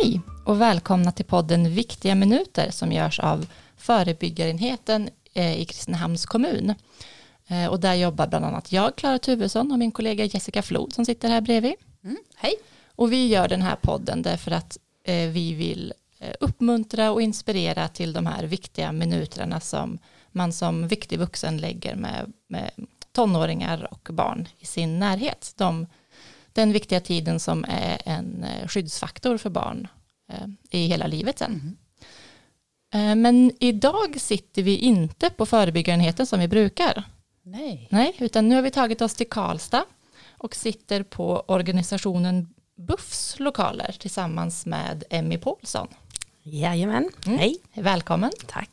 Hej och välkomna till podden Viktiga minuter som görs av förebyggarenheten eh, i Kristinehamns kommun. Eh, och där jobbar bland annat jag, Klara Tuvesson och min kollega Jessica Flod som sitter här bredvid. Mm, hej. Och vi gör den här podden därför att eh, vi vill uppmuntra och inspirera till de här viktiga minuterna som man som viktig vuxen lägger med, med tonåringar och barn i sin närhet. De, den viktiga tiden som är en skyddsfaktor för barn eh, i hela livet sen. Mm. Eh, men idag sitter vi inte på förebyggarenheten som vi brukar. Nej. Nej, utan nu har vi tagit oss till Karlstad och sitter på organisationen Buffs lokaler tillsammans med Emmy Paulsson. Jajamän, mm. hej. Välkommen. Tack.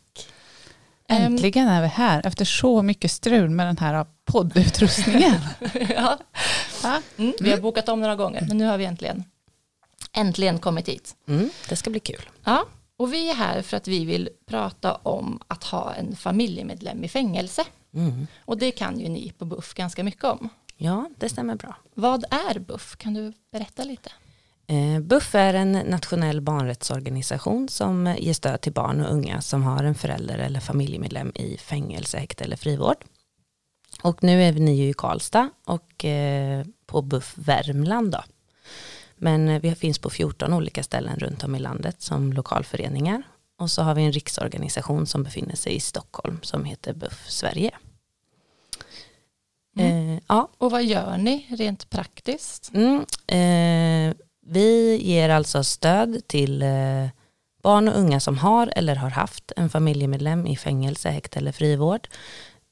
Äntligen är vi här efter så mycket strul med den här poddutrustningen. ja. Mm, vi har bokat om några gånger men nu har vi äntligen, äntligen kommit hit. Mm, det ska bli kul. Ja, och vi är här för att vi vill prata om att ha en familjemedlem i fängelse. Mm. Och det kan ju ni på BUFF ganska mycket om. Ja, det stämmer bra. Vad är BUFF? Kan du berätta lite? Eh, BUFF är en nationell barnrättsorganisation som ger stöd till barn och unga som har en förälder eller familjemedlem i fängelse, häkte eller frivård. Och nu är ni ju i Karlstad och eh, på BUFF Värmland då. Men eh, vi finns på 14 olika ställen runt om i landet som lokalföreningar. Och så har vi en riksorganisation som befinner sig i Stockholm som heter BUFF Sverige. Mm. Eh, ja. Och vad gör ni rent praktiskt? Mm, eh, vi ger alltså stöd till eh, barn och unga som har eller har haft en familjemedlem i fängelse, häkte eller frivård.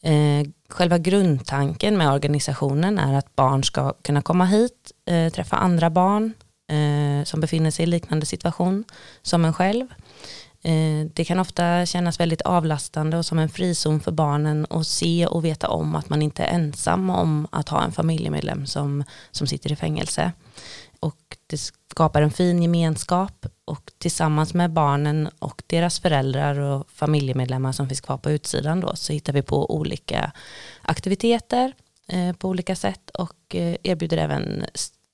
Eh, själva grundtanken med organisationen är att barn ska kunna komma hit, eh, träffa andra barn eh, som befinner sig i liknande situation som en själv. Eh, det kan ofta kännas väldigt avlastande och som en frizon för barnen att se och veta om att man inte är ensam om att ha en familjemedlem som, som sitter i fängelse och det skapar en fin gemenskap och tillsammans med barnen och deras föräldrar och familjemedlemmar som finns kvar på utsidan då så hittar vi på olika aktiviteter eh, på olika sätt och eh, erbjuder även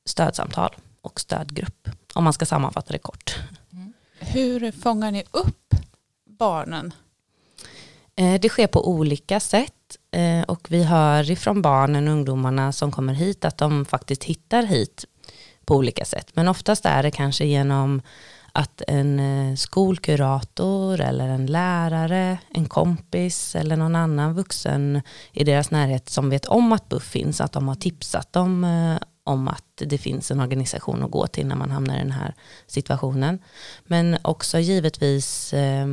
stödsamtal och stödgrupp om man ska sammanfatta det kort. Mm. Hur fångar ni upp barnen? Eh, det sker på olika sätt och vi hör ifrån barnen och ungdomarna som kommer hit att de faktiskt hittar hit på olika sätt. Men oftast är det kanske genom att en eh, skolkurator eller en lärare, en kompis eller någon annan vuxen i deras närhet som vet om att BUFF finns, att de har tipsat dem eh, om att det finns en organisation att gå till när man hamnar i den här situationen. Men också givetvis eh,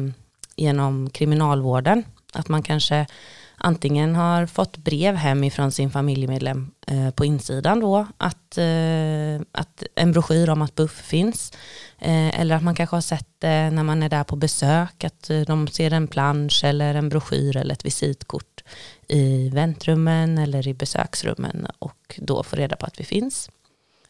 genom kriminalvården, att man kanske antingen har fått brev hem ifrån sin familjemedlem eh, på insidan då, att, eh, att en broschyr om att BUFF finns, eh, eller att man kanske har sett det när man är där på besök, att eh, de ser en plansch eller en broschyr eller ett visitkort i väntrummen eller i besöksrummen och då får reda på att vi finns.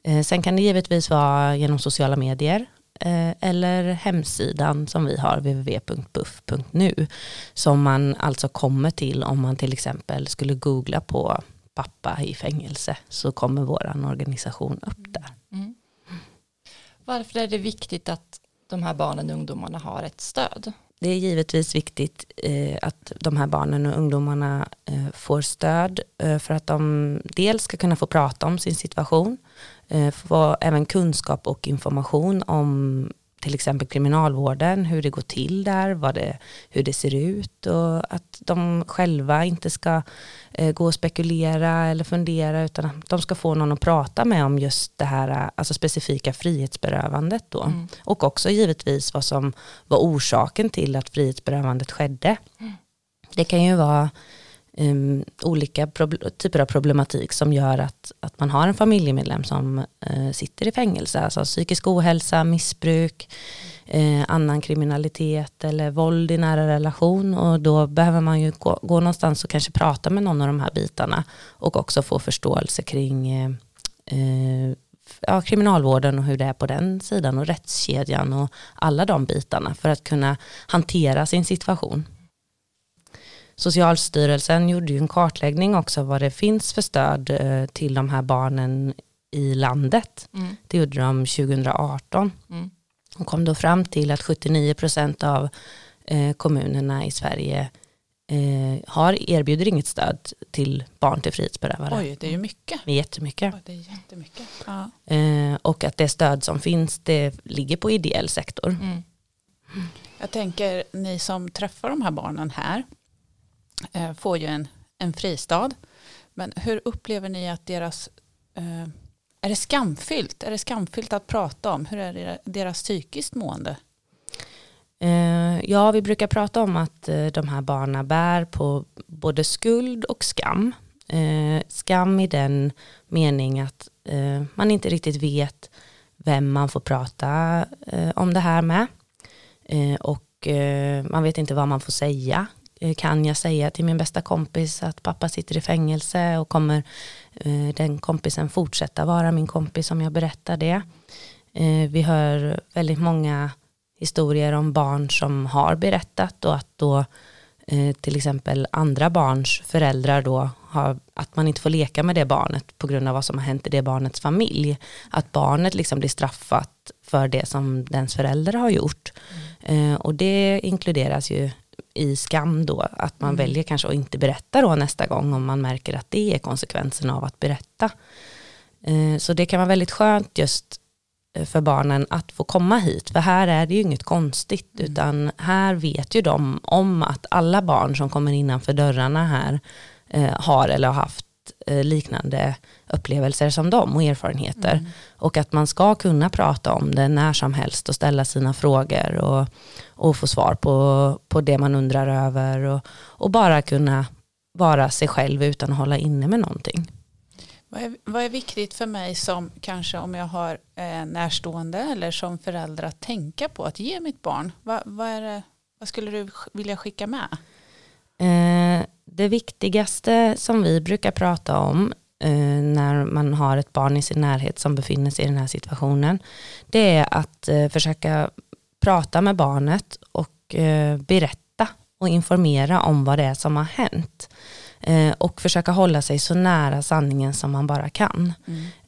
Eh, sen kan det givetvis vara genom sociala medier eller hemsidan som vi har, www.buff.nu, som man alltså kommer till om man till exempel skulle googla på pappa i fängelse, så kommer vår organisation upp där. Mm. Varför är det viktigt att de här barnen och ungdomarna har ett stöd? Det är givetvis viktigt eh, att de här barnen och ungdomarna eh, får stöd eh, för att de dels ska kunna få prata om sin situation, Eh, få även kunskap och information om till exempel kriminalvården, hur det går till där, vad det, hur det ser ut och att de själva inte ska eh, gå och spekulera eller fundera utan att de ska få någon att prata med om just det här alltså specifika frihetsberövandet då. Mm. Och också givetvis vad som var orsaken till att frihetsberövandet skedde. Mm. Det kan ju vara um, olika typer av problematik som gör att, att man har en familjemedlem som uh, sitter i fängelse. Alltså psykisk ohälsa, missbruk, uh, annan kriminalitet eller våld i nära relation. Och då behöver man ju gå, gå någonstans och kanske prata med någon av de här bitarna och också få förståelse kring uh, ja, kriminalvården och hur det är på den sidan och rättskedjan och alla de bitarna för att kunna hantera sin situation. Socialstyrelsen gjorde ju en kartläggning också vad det finns för stöd eh, till de här barnen i landet. Mm. Det gjorde de 2018. Mm. och kom då fram till att 79 procent av eh, kommunerna i Sverige eh, har, erbjuder inget stöd till barn till frihetsberövade. Oj, det är ju mycket. Det är jättemycket. Oj, det är jättemycket. Ja. Och att det stöd som finns det ligger på ideell sektor. Mm. Jag tänker ni som träffar de här barnen här Eh, får ju en, en fristad. Men hur upplever ni att deras, eh, är det skamfyllt? Är det skamfyllt att prata om? Hur är deras psykiskt mående? Eh, ja, vi brukar prata om att eh, de här barnen bär på både skuld och skam. Eh, skam i den mening att eh, man inte riktigt vet vem man får prata eh, om det här med. Eh, och eh, man vet inte vad man får säga. Eh, Kan jag säga till min bästa kompis att pappa sitter i fängelse och kommer eh, den kompisen fortsätta vara min kompis om jag berättar det? Eh, Vi hör väldigt många historier om barn som har berättat och att då till exempel andra barns föräldrar då har, att man inte får leka med det barnet på grund av vad som har hänt i det barnets familj. Att barnet liksom blir straffat för det som dens föräldrar har gjort. Eh, och det inkluderas ju i skam då, att man väljer kanske att inte berätta då nästa gång om man märker att det är konsekvensen av att berätta. Eh, så det kan vara väldigt skönt just eh, för barnen att få komma hit. För här är det ju inget konstigt, utan här vet ju de om att alla barn som kommer innanför dörrarna här eh, har eller har haft liknande upplevelser som dem och erfarenheter. Och att man ska kunna prata om det när som helst och ställa sina frågor och, och få svar på, på det man undrar över och, och bara kunna vara sig själv utan att hålla inne med någonting. Vad är, vad är viktigt för mig som kanske om jag har eh, närstående eller som förälder att tänka på att ge mitt barn? Vad, vad, är det, vad skulle du vilja skicka med? Eh, det viktigaste som vi brukar prata om eh, när man har ett barn i sin närhet som befinner sig i den här situationen, det är att eh, försöka prata med barnet och eh, berätta och informera om vad det är som har hänt. Eh, och försöka hålla sig så nära sanningen som man bara kan.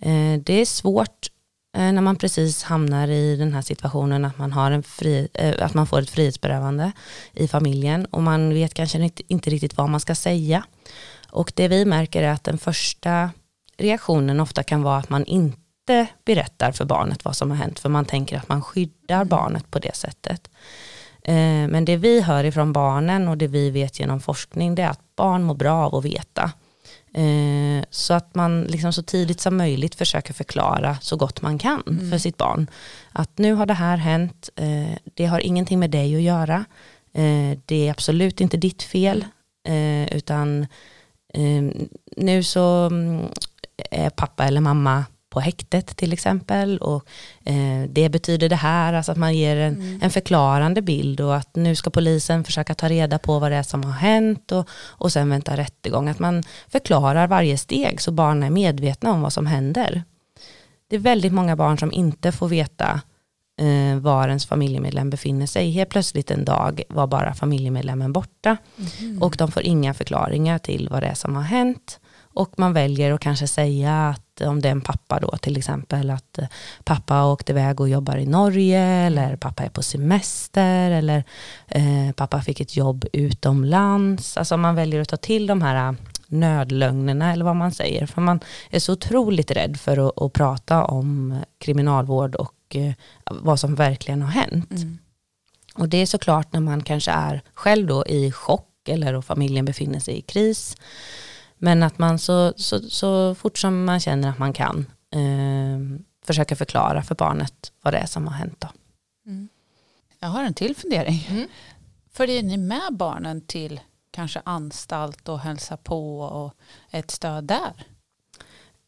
Eh, det är svårt eh, när man precis hamnar i den här situationen att man, har en fri, eh, att man får ett frihetsberövande i familjen och man vet kanske inte, inte riktigt vad man ska säga. Och det vi märker är att den första reaktionen ofta kan vara att man inte berättar för barnet vad som har hänt för man tänker att man skyddar barnet på det sättet. Eh, Men det vi hör ifrån barnen och det vi vet genom forskning det är att barn mår bra av att veta. Eh, Så att man liksom så tidigt som möjligt försöker förklara så gott man kan för sitt barn. Att nu har det här hänt, eh, det har ingenting med dig att göra. Det är absolut inte ditt fel. Utan nu så mm, är pappa eller mamma på häktet till exempel och eh, det betyder det här, alltså att man ger en, en förklarande bild och att nu ska polisen försöka ta reda på vad det är som har hänt och, och sen vänta rättegång. Att man förklarar varje steg så barnen är medvetna om vad som händer. Det är väldigt många barn som inte får veta eh, var ens familjemedlem befinner sig. Helt plötsligt en dag var bara familjemedlemmen borta och de får inga förklaringar till vad det är som har hänt. Och man väljer att kanske säga att om det är en pappa då till exempel att eh, pappa åkte iväg och jobbar i Norge eller pappa är på semester eller eh, pappa fick ett jobb utomlands. Alltså man väljer att ta till de här eh, nödlögnerna eller vad man säger. För man är så otroligt rädd för att, att prata om kriminalvård och eh, vad som verkligen har hänt. Och det är såklart när man kanske är själv då i chock eller och familjen befinner sig i kris. Men att man så, så, så fort som man känner att man kan eh, försöka förklara för barnet vad det är som har hänt. Då. Jag har en till fundering. Mm. Följer ni med barnen till kanske anstalt och hälsa på och ett stöd där?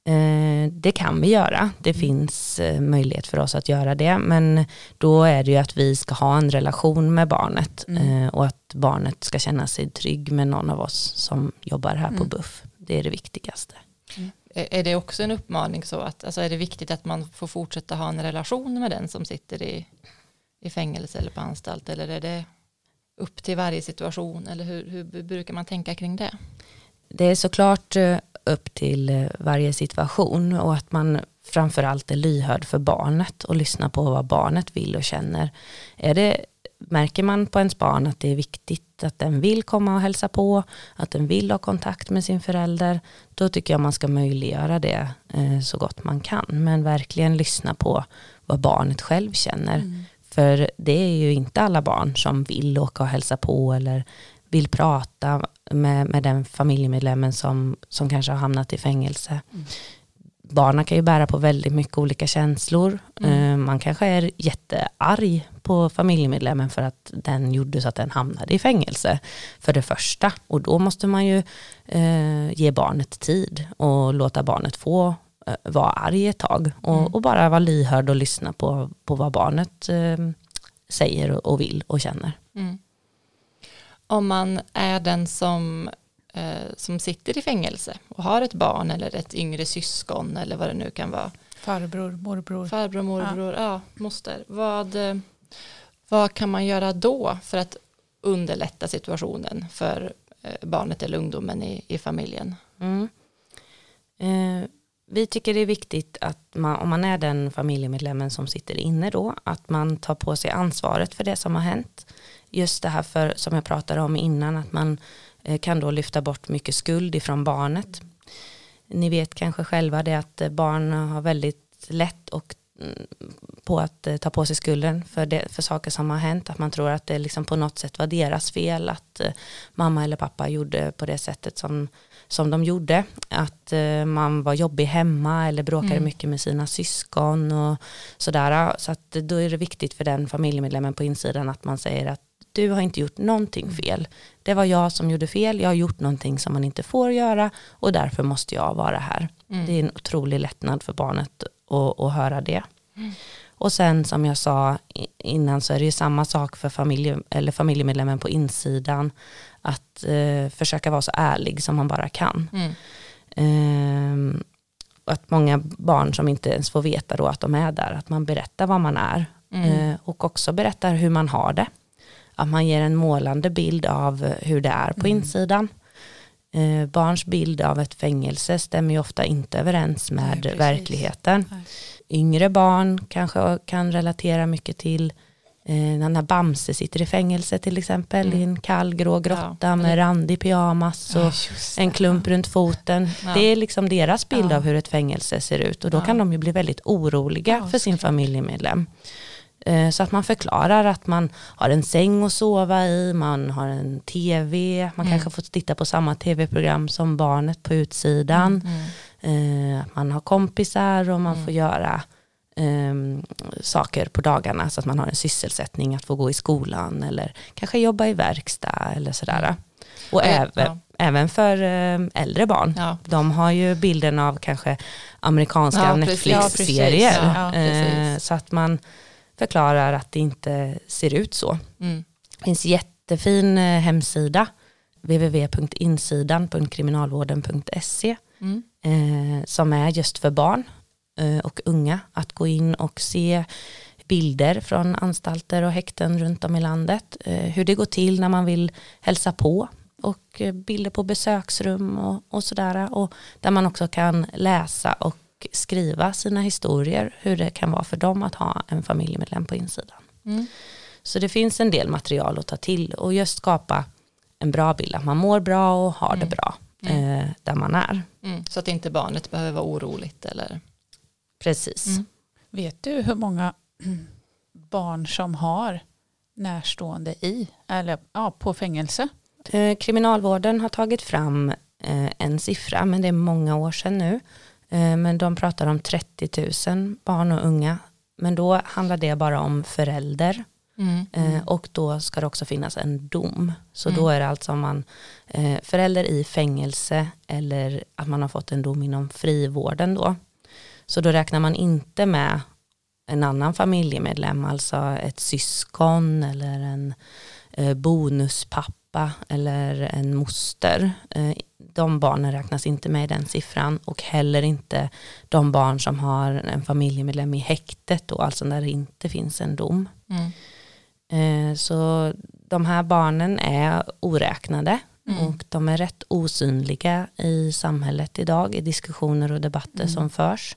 Eh, det kan vi göra. Det finns eh, möjlighet för oss att göra det. Men då är det ju att vi ska ha en relation med barnet eh, och att barnet ska känna sig trygg med någon av oss som jobbar här på BUFF. Det är det viktigaste. Är är det också en uppmaning så att alltså är det viktigt att man får fortsätta ha en relation med den som sitter i, i fängelse eller på anstalt eller är det upp till varje situation eller hur, hur brukar man tänka kring det? Det är såklart upp till eh, varje situation och att man framförallt är lyhörd för barnet och lyssnar på vad barnet vill och känner. Är det, märker man på ens barn att det är viktigt att den vill komma och hälsa på, att den vill ha kontakt med sin förälder, då tycker jag man ska möjliggöra det eh, så gott man kan. Men verkligen lyssna på vad barnet själv känner. Mm. För det är ju inte alla barn som vill åka och hälsa på eller vill prata med, med den familjemedlemmen som, som kanske har hamnat i fängelse. Mm. Barnen kan ju bära på väldigt mycket olika känslor. Mm. Eh, man kanske är jättearg på familjemedlemmen för att den gjorde så att den hamnade i fängelse. För det första. Och då måste man ju eh, ge barnet tid och låta barnet få eh, vara arg ett tag. Och, mm. och, bara vara lyhörd och lyssna på, på vad barnet eh, säger och vill och känner. Mm om man är den som, eh, som sitter i fängelse och har ett barn eller ett yngre syskon eller vad det nu kan vara. Farbror, morbror. Farbror, morbror, ja, ja moster. Vad, vad kan man göra då för att underlätta situationen för eh, barnet eller ungdomen i, i familjen? Mm. Eh, vi tycker det är viktigt att man, om man är den familjemedlemmen som sitter inne då, att man tar på sig ansvaret för det som har hänt just det här för, som jag pratade om innan, att man eh, kan då lyfta bort mycket skuld ifrån barnet. Ni vet kanske själva det att eh, barn har väldigt lätt och mm, på att eh, ta på sig skulden för, det, för saker som har hänt. Att man tror att det liksom på något sätt var deras fel. Att mamma eller pappa gjorde på det sättet som, som de gjorde. Att man var jobbig hemma eller bråkade mm. mycket med sina syskon och sådär. Så att då är det viktigt för den familjemedlemmen på insidan att man säger att du har inte gjort någonting mm. fel. Det var jag som gjorde fel, jag har gjort någonting som man inte får göra och därför måste jag vara här. Mm. Det är en otrolig lättnad för barnet att, att höra det. Mm. Och sen som jag sa innan så är det ju samma sak för familje, eller familjemedlemmen på insidan. Att eh, försöka vara så ärlig som man bara kan. Mm. Eh, att många barn som inte ens får veta då att de är där, att man berättar vad man är. Mm. Eh, och också berättar hur man har det att man ger en målande bild av hur det är på mm. insidan. Eh, barns bild av ett fängelse stämmer ju ofta inte överens med Nej, verkligheten. Nej. Yngre barn kanske kan relatera mycket till eh, när Bamse sitter i fängelse till exempel mm. i en kall grå grotta ja. med randig pyjamas och ja, en klump runt foten. Ja. Det är liksom deras bild av hur ett fängelse ser ut och då kan de ju bli väldigt oroliga för sin familjemedlem. Eh, så att man förklarar att man har en säng att sova i, man har en tv, man mm. kanske får titta på samma tv-program som barnet på utsidan. Mm. Eh, man har kompisar och man mm. får göra um, saker på dagarna så att man har en sysselsättning att få gå i skolan eller kanske jobba i verkstad eller sådär. Mm. Och även, ja. även för um, äldre barn. Ja. De har ju bilden av kanske amerikanska ja, Netflix-serier. Ja, uh, så att man förklarar att det inte ser ut så. Mm. Det finns jättefin eh, hemsida www.insidan.kriminalvården.se mm. eh, som är just för barn eh, och unga att gå in och se bilder från anstalter och häkten runt om i landet. Eh, hur det går till när man vill hälsa på och eh, bilder på besöksrum och, och sådär. Och där man också kan läsa och skriva sina historier, hur det kan vara för dem att ha en familjemedlem på insidan. Mm. Så det finns en del material att ta till och just skapa en bra bild, att man mår bra och har mm. det bra mm. eh, där man är. Mm. Så att inte barnet behöver vara oroligt eller? Precis. Mm. Vet du hur många barn som har närstående i, eller ja, på fängelse? Eh, kriminalvården har tagit fram eh, en siffra, men det är många år sedan nu, men de pratar om 30 000 barn och unga. Men då handlar det bara om förälder. Mm. Mm. Och då ska det också finnas en dom. Så mm. då är det alltså om man eh, förälder i fängelse eller att man har fått en dom inom frivården då. Så då räknar man inte med en annan familjemedlem, alltså ett syskon eller en bonuspappa eller en moster de barnen räknas inte med i den siffran och heller inte de barn som har en familjemedlem i häktet då, alltså när det inte finns en dom. Mm. Eh, så de här barnen är oräknade mm. och de är rätt osynliga i samhället idag i diskussioner och debatter mm. som förs.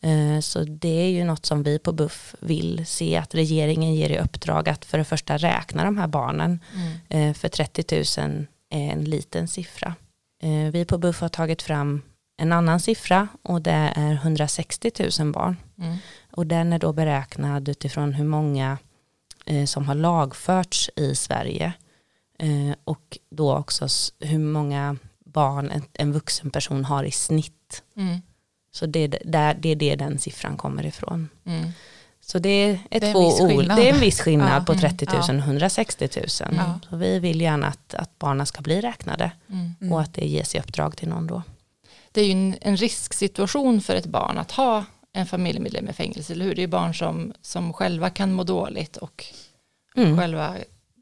Eh, så det är ju något som vi på BUFF vill se att regeringen ger i uppdrag att för det första räkna de här barnen. Mm. För 30 000 är en liten siffra. Vi på BUFF har tagit fram en annan siffra och det är 160 000 barn. Mm. Och den är då beräknad utifrån hur många som har lagförts i Sverige och då också hur många barn en, en vuxen person har i snitt. Mm. Så det, där, det är det den siffran kommer ifrån. Mm. Så det är, ett det, är två ord, det är en viss skillnad ja, på 30 000 och ja. 160 000. Ja. Så vi vill gärna att, att barnen ska bli räknade mm. och att det ges i uppdrag till någon då. Det är ju en, en risksituation för ett barn att ha en familjemedlem i fängelse, eller hur? Det är barn som, som själva kan må dåligt och mm. själva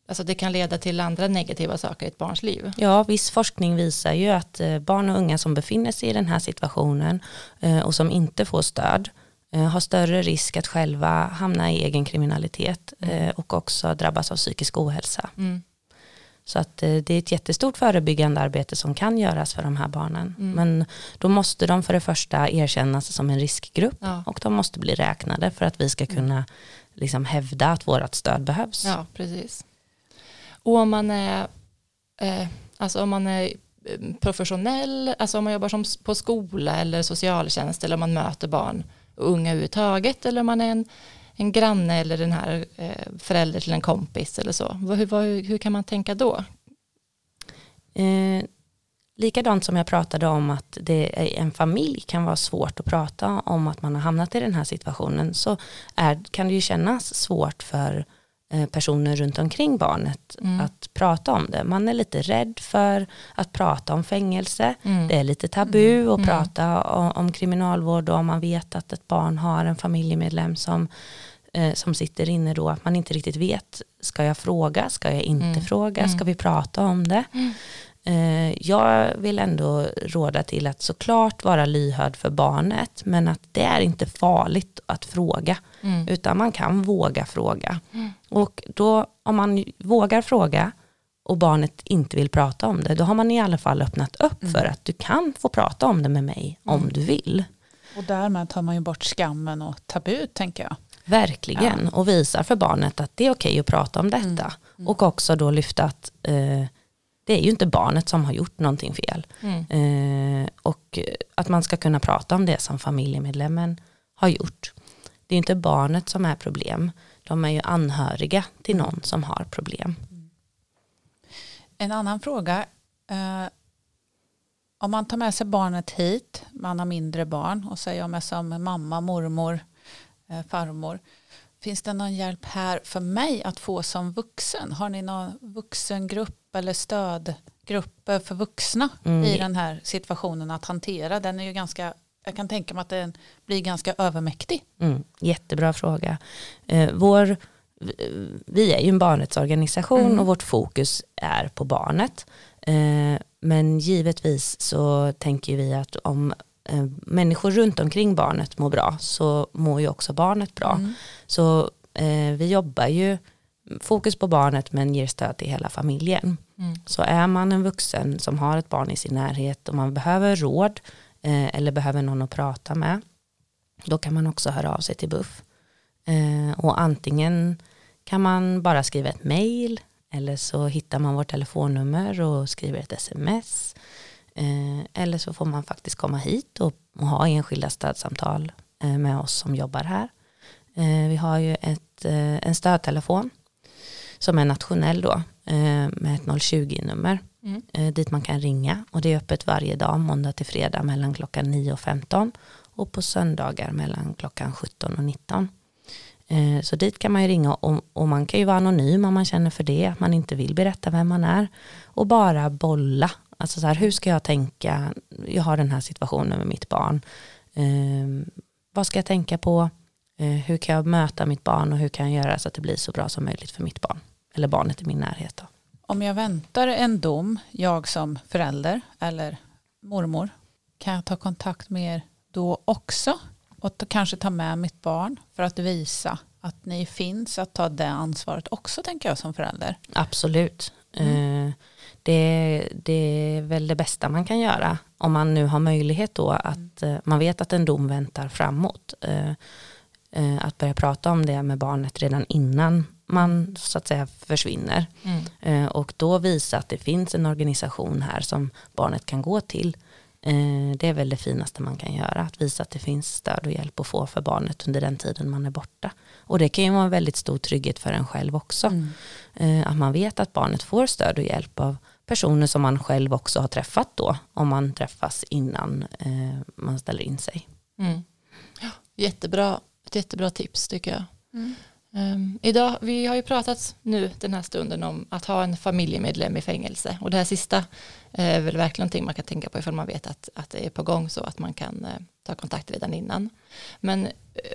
Alltså det kan leda till andra negativa saker i ett barns liv. Ja, viss forskning visar ju att eh, barn och unga som befinner sig i den här situationen eh, och som inte får stöd har större risk att själva hamna i egen kriminalitet mm. och också drabbas av psykisk ohälsa. Mm. Så att det är ett jättestort förebyggande arbete som kan göras för de här barnen. Mm. Men då måste de för det första erkännas som en riskgrupp ja. och de måste bli räknade för att vi ska mm. kunna liksom hävda att vårt stöd behövs. Ja, precis. Och om man är, eh, alltså om man är eh, professionell, alltså om man jobbar som på skola eller socialtjänst eller om man möter barn och unga överhuvudtaget eller om man är en, en granne eller den här eh, förälder till en kompis eller så. Hur, hur, hur kan man tänka då? Eh, likadant som jag pratade om att det en familj kan vara svårt att prata om att man har hamnat i den här situationen så är, kan det ju kännas svårt för Eh, personer runt omkring barnet mm. att prata om det. Man är lite rädd för att prata om fängelse. Mm. Det är lite tabu mm. att mm. prata om, om, kriminalvård och om man vet att ett barn har en familjemedlem som, eh, som sitter inne då, att man inte riktigt vet, ska jag fråga, ska jag inte mm. fråga, ska mm. vi prata om det? Eh, jag vill ändå råda till att såklart vara lyhörd för barnet men att det är inte farligt att fråga mm. utan man kan våga fråga. Mm. Och då om man vågar fråga och barnet inte vill prata om det då har man i alla fall öppnat upp mm. för att du kan få prata om det med mig om mm. du vill. Och därmed tar man ju bort skammen och tabut tänker jag. Verkligen ja. och visar för barnet att det är okej att prata om detta. Mm. Mm. Och också då lyfta att eh, det är ju inte barnet som har gjort någonting fel. Mm. Eh, och att man ska kunna prata om det som familjemedlemmen har gjort. Det är inte barnet som är problem. De är ju anhöriga till någon som har problem. En annan fråga. Eh, om man tar med sig barnet hit, man har mindre barn och säger med som mamma, mormor, eh, farmor. Finns det någon hjälp här för mig att få som vuxen? Har ni någon vuxengrupp eller stödgrupper för vuxna mm. i den här situationen att hantera? Den är ju ganska, jag kan tänka mig att den blir ganska övermäktig. Mm. Jättebra fråga. Eh, vår, vi är ju en barnrättsorganisation mm. och vårt fokus är på barnet. Eh, men givetvis så tänker vi att om Eh, människor runt omkring barnet mår bra så mår ju också barnet bra. Mm. Så vi jobbar ju fokus på barnet men ger stöd till hela familjen. Mm. Så är man en vuxen som har ett barn i sin närhet och man behöver råd eh, eller behöver någon att prata med då kan man också höra av sig till BUFF. Eh, och antingen kan man bara skriva ett mail eller så hittar man vårt telefonnummer och skriver ett sms Eh, eller så får man faktiskt komma hit och, och ha enskilda stödsamtal eh, med oss som jobbar här. Eh, vi har ju ett, en stödtelefon som är nationell då med ett 020-nummer mm. dit man kan ringa och det är öppet varje dag måndag till fredag mellan klockan 9 och 15 och på söndagar mellan klockan 17 och 19. Så dit kan man ju ringa och, man kan ju vara anonym om man känner för det, att man inte vill berätta vem man är och bara bolla Alltså så här, hur ska jag tänka? Jag har den här situationen med mitt barn. Eh, vad ska jag tänka på? Eh, hur kan jag möta mitt barn och hur kan jag göra så att det blir så bra som möjligt för mitt barn? Eller barnet i min närhet. Då. Om jag väntar en dom, jag som förälder eller mormor, kan jag ta kontakt med er då också? Och kanske ta med mitt barn för att visa att ni finns, att ta det ansvaret också tänker jag som förälder. Absolut. Mm. Eh, det, det är väl det bästa man kan göra om man nu har möjlighet då att eh, man vet att en dom väntar framåt. Eh, att börja prata om det med barnet redan innan man så att säga försvinner. Mm. Eh, och då visa att det finns en organisation här som barnet kan gå till. Eh, det är väl det finaste man kan göra, att visa att det finns stöd och hjälp att få för barnet under den tiden man är borta. Och det kan ju vara en väldigt stor trygghet för en själv också. Mm. Eh, att man vet att barnet får stöd och hjälp av personer som man själv också har träffat då, om man träffas innan man ställer in sig. Mm. Ja, jättebra, ett jättebra tips tycker jag. Mm. Um, idag, vi har ju pratat nu den här stunden om att ha en familjemedlem i fängelse och det här sista är väl verkligen någonting man kan tänka på ifall man vet att, att det är på gång så att man kan uh, ta kontakt redan innan. Men eh,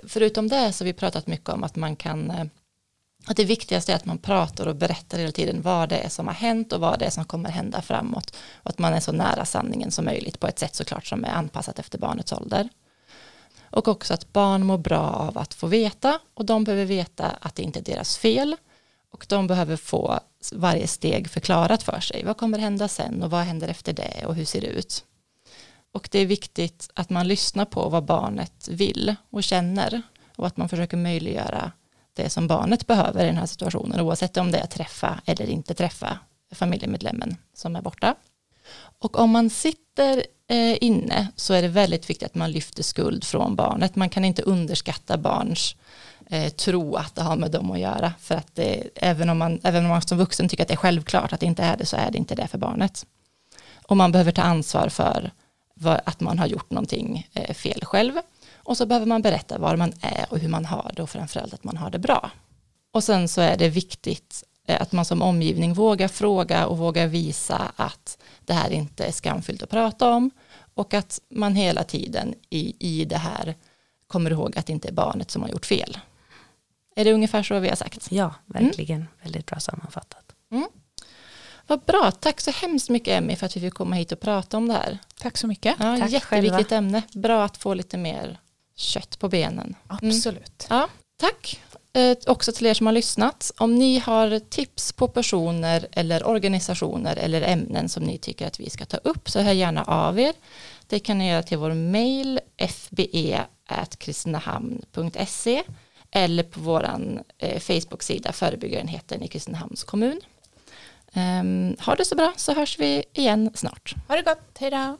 förutom det så har vi pratat mycket om att man kan uh, att det viktigaste är att man pratar och berättar hela tiden vad det är som har hänt och vad det är som kommer hända framåt och att man är så nära sanningen som möjligt på ett sätt såklart som är anpassat efter barnets ålder. Och också att barn mår bra av att få veta och de behöver veta att det inte är deras fel och de behöver få varje steg förklarat för sig. Vad kommer hända sen och vad händer efter det och hur ser det ut? Och det är viktigt att man lyssnar på vad barnet vill och känner och att man försöker möjliggöra det som barnet behöver i den här situationen oavsett om det är att träffa eller inte träffa familjemedlemmen som är borta. Och om man sitter Eh, inne så är det väldigt viktigt att man lyfter skuld från barnet. Man kan inte underskatta barns eh, tro att det har med dem att göra. För att det, även, om man, även om man som vuxen tycker att det är självklart att det inte är det så är det inte det för barnet. Och man behöver ta ansvar för vad, att man har gjort någonting eh, fel själv. Och så behöver man berätta var man är och hur man har det och framförallt att man har det bra. Och sen så är det viktigt att man som omgivning vågar fråga och vågar visa att det här inte är skamfyllt att prata om och att man hela tiden i, i det här kommer ihåg att det inte är barnet som har gjort fel. Är det ungefär så vi har sagt? Ja, verkligen. Väldigt bra sammanfattat. Vad bra, tack så hemskt mycket Emmy för att vi fick komma hit och prata om det här. Tack så mycket. Ja, Tack jätteviktigt själva. ämne, bra att få lite mer kött på benen. Absolut. Ja, tack eh, Eh, också till er som har lyssnat. Om ni har tips på personer eller organisationer eller ämnen som ni tycker att vi ska ta upp så hör gärna av er. Det kan ni göra till vår mail fbe.kristinehamn.se eller på vår eh, Facebook-sida Förebyggarenheten i Kristinehamns kommun. Um, ha det så bra så hörs vi igen snart. Ha det gott. Hej då.